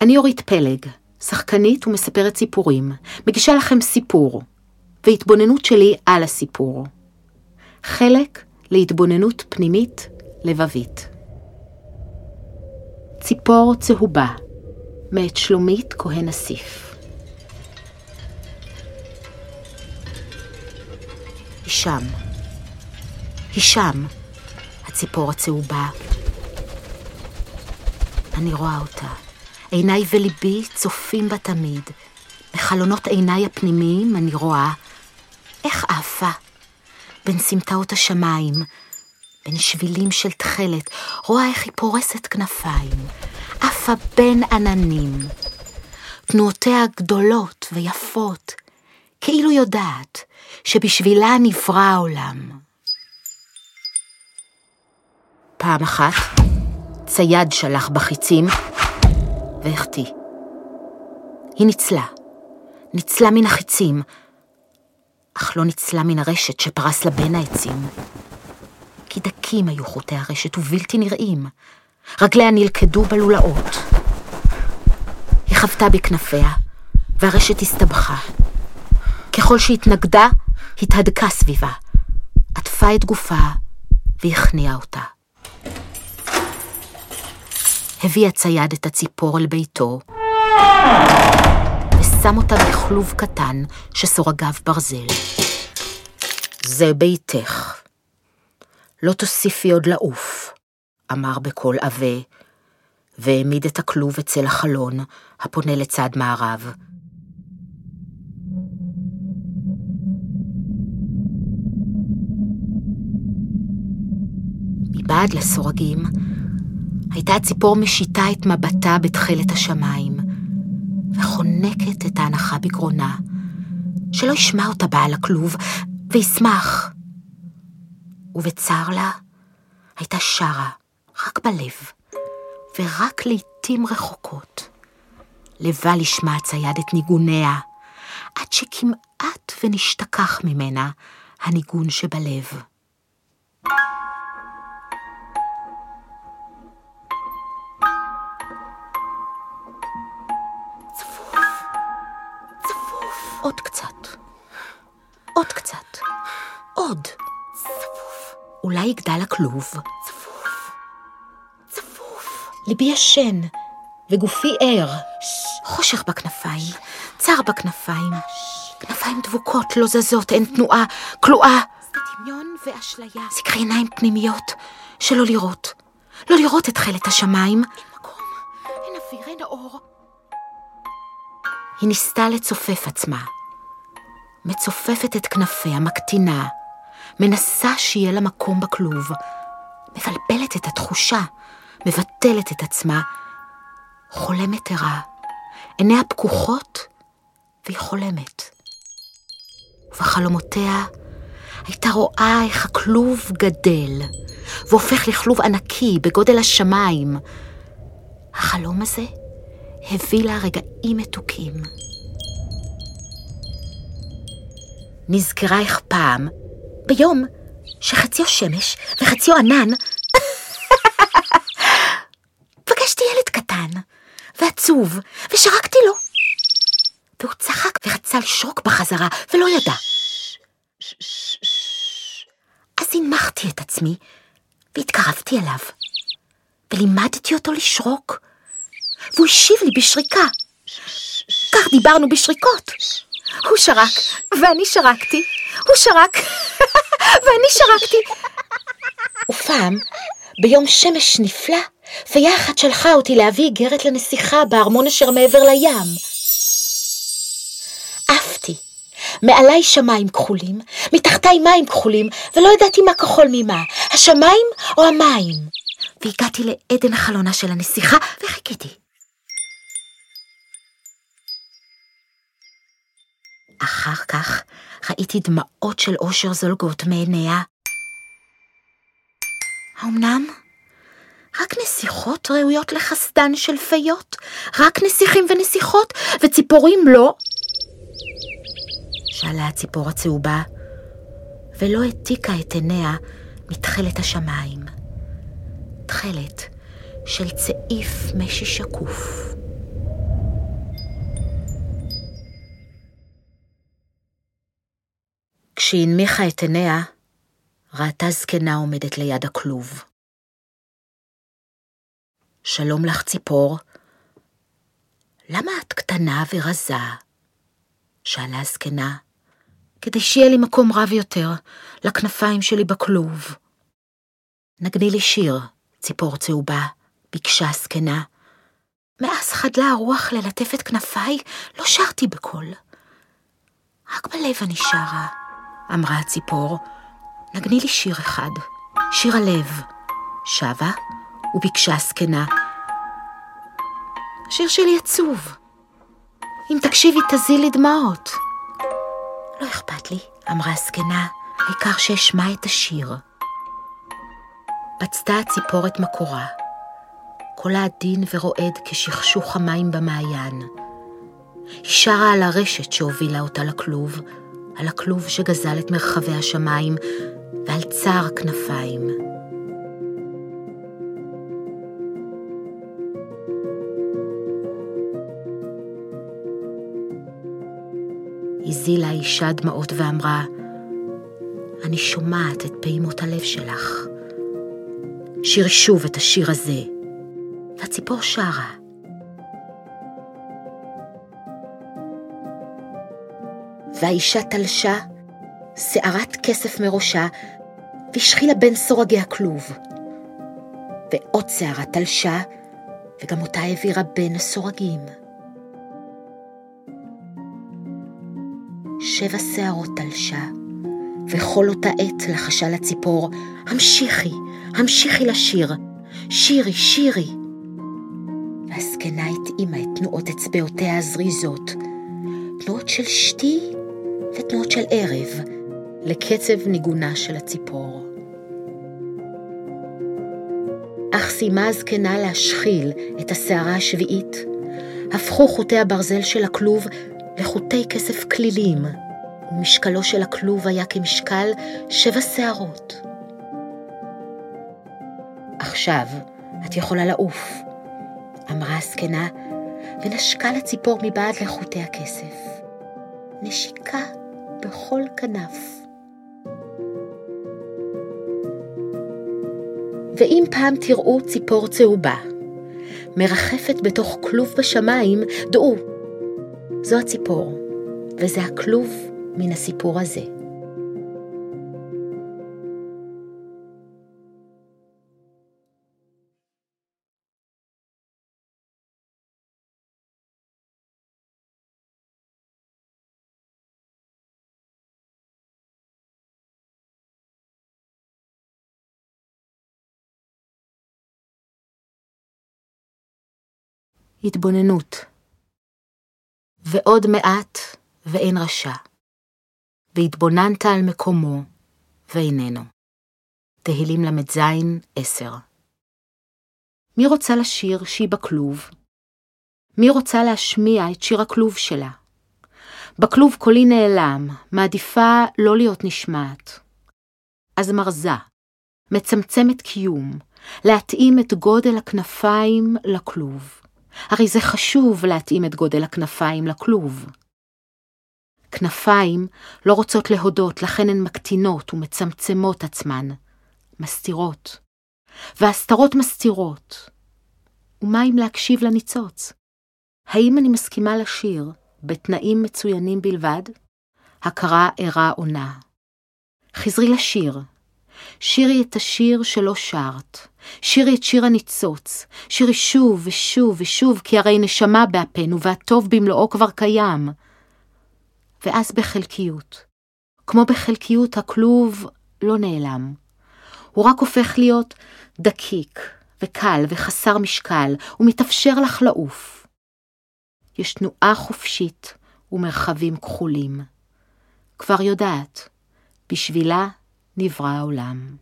אני אורית פלג, שחקנית ומספרת סיפורים, מגישה לכם סיפור, והתבוננות שלי על הסיפור. חלק להתבוננות פנימית לבבית. ציפור צהובה, מאת שלומית כהן אסיף. היא שם. היא שם, הציפור הצהובה. אני רואה אותה. עיניי וליבי צופים בה תמיד. בחלונות עיניי הפנימיים אני רואה איך עפה בין סמטאות השמיים, בין שבילים של תכלת, רואה איך היא פורסת כנפיים, עפה בין עננים. תנועותיה גדולות ויפות, כאילו יודעת שבשבילה נברא העולם. פעם אחת, צייד שלח בחיצים והחטיא. היא ניצלה. ניצלה מן החיצים, אך לא ניצלה מן הרשת שפרס לה בין העצים. כי דקים היו חוטי הרשת ובלתי נראים. רגליה נלכדו בלולאות. היא חבטה בכנפיה, והרשת הסתבכה. ככל שהתנגדה, התהדקה סביבה, עטפה את גופה והכניעה אותה. הביא הצייד את הציפור אל ביתו, ושם אותה בכלוב קטן שסורגיו ברזל. זה ביתך. לא תוסיפי עוד לעוף, אמר בקול עבה, והעמיד את הכלוב אצל החלון הפונה לצד מערב. מבעד לסורגים, הייתה הציפור משיתה את מבטה בתכלת השמיים, וחונקת את ההנחה בגרונה, שלא ישמע אותה בעל הכלוב, וישמח. ובצר לה, הייתה שרה, רק בלב, ורק לעתים רחוקות. לבה לשמע הצייד את ניגוניה, עד שכמעט ונשתכח ממנה הניגון שבלב. עוד יגדל הכלוב. צפוף. צפוף. ליבי ישן, וגופי ער. חושך בכנפיים, צר בכנפיים. כנפיים דבוקות, לא זזות, אין תנועה, כלואה. דמיון ואשליה. סקרי עיניים פנימיות, שלא לראות. לא לראות את תכלת השמיים. אין מקום, אין אוויר, אין אור. היא ניסתה לצופף עצמה. מצופפת את כנפיה, מקטינה, מנסה שיהיה לה מקום בכלוב, מבלבלת את התחושה, מבטלת את עצמה, חולמת ערה, עיניה פקוחות, והיא חולמת. ובחלומותיה הייתה רואה איך הכלוב גדל, והופך לכלוב ענקי בגודל השמיים. החלום הזה הביא לה רגעים מתוקים. נזכרה איך פעם, ביום שחציו שמש וחציו ענן, פגשתי ילד קטן ועצוב, ושרקתי לו. והוא צחק ורצה לשרוק בחזרה, ולא ידע. אז הנמכתי את עצמי, והתקרבתי אליו, ולימדתי אותו לשרוק, והוא השיב לי בשריקה. כך דיברנו בשריקות. הוא שרק, ואני שרקתי, הוא שרק, ואני שרקתי. ופעם, ביום שמש נפלא, פיה אחת שלחה אותי להביא איגרת לנסיכה בארמון אשר מעבר לים. עפתי, מעליי שמיים כחולים, מתחתיי מים כחולים, ולא ידעתי מה כחול ממה, השמיים או המים. והגעתי לעדן החלונה של הנסיכה, וחיכיתי. אחר כך ראיתי דמעות של אושר זולגות מעיניה. האמנם? רק נסיכות ראויות לחסדן של פיות? רק נסיכים ונסיכות, וציפורים לא? שאלה הציפור הצהובה, ולא העתיקה את עיניה מתכלת השמיים. תכלת של צעיף משי שקוף. כשהנמיכה את עיניה, ראתה זקנה עומדת ליד הכלוב. שלום לך, ציפור. למה את קטנה ורזה? שאלה הזקנה, כדי שיהיה לי מקום רב יותר לכנפיים שלי בכלוב. נגני לי שיר, ציפור צהובה, ביקשה הזקנה. מאז חדלה הרוח ללטף את כנפיי, לא שרתי בקול. רק בלב אני שרה, אמרה הציפור. נגני לי שיר אחד, שיר הלב. שבה וביקשה הזקנה. השיר שלי עצוב. אם תקשיבי תזיל לי דמעות. לא אכפת לי, אמרה הזקנה, העיקר שאשמע את השיר. בצתה הציפור את מקורה. קולה עדין ורועד כשכשוך המים במעיין. היא שרה על הרשת שהובילה אותה לכלוב, על הכלוב שגזל את מרחבי השמיים ועל צער הכנפיים. הזילה האישה דמעות ואמרה, אני שומעת את פעימות הלב שלך. שיר שוב את השיר הזה. והציפור שרה. והאישה תלשה, שערת כסף מראשה, והשחילה בין סורגי הכלוב. ועוד שערה תלשה, וגם אותה העבירה בין הסורגים. שבע שערות תלשה, וכל אותה עת לחשה לציפור, המשיכי, המשיכי לשיר, שירי, שירי. והזקנה התאימה את תנועות אצבעותיה הזריזות, תנועות של שתי ותנועות של ערב, לקצב ניגונה של הציפור. אך סיימה הזקנה להשחיל את הסערה השביעית, הפכו חוטי הברזל של הכלוב לחוטי כסף כלילים, ומשקלו של הכלוב היה כמשקל שבע שערות. עכשיו את יכולה לעוף, אמרה הזקנה, ונשקה לציפור מבעד לחוטי הכסף. נשיקה בכל כנף. ואם פעם תראו ציפור צהובה, מרחפת בתוך כלוב בשמיים, דעו, זו הציפור, וזה הכלוב מן הסיפור הזה. התבוננות ועוד מעט ואין רשע. והתבוננת על מקומו, ואיננו. תהילים ל"ז, עשר. מי רוצה לשיר שהיא בכלוב? מי רוצה להשמיע את שיר הכלוב שלה? בכלוב קולי נעלם, מעדיפה לא להיות נשמעת. אז מרזה, מצמצמת קיום, להתאים את גודל הכנפיים לכלוב. הרי זה חשוב להתאים את גודל הכנפיים לכלוב. כנפיים לא רוצות להודות, לכן הן מקטינות ומצמצמות עצמן, מסתירות. והסתרות מסתירות. ומה אם להקשיב לניצוץ? האם אני מסכימה לשיר בתנאים מצוינים בלבד? הכרה ערה עונה. חזרי לשיר. שירי את השיר שלא שרת. שירי את שיר הניצוץ. שירי שוב ושוב ושוב, כי הרי נשמה באפנו, והטוב במלואו כבר קיים. ואז בחלקיות. כמו בחלקיות הכלוב לא נעלם. הוא רק הופך להיות דקיק וקל וחסר משקל, ומתאפשר לך לעוף. יש תנועה חופשית ומרחבים כחולים. כבר יודעת, בשבילה נברא העולם.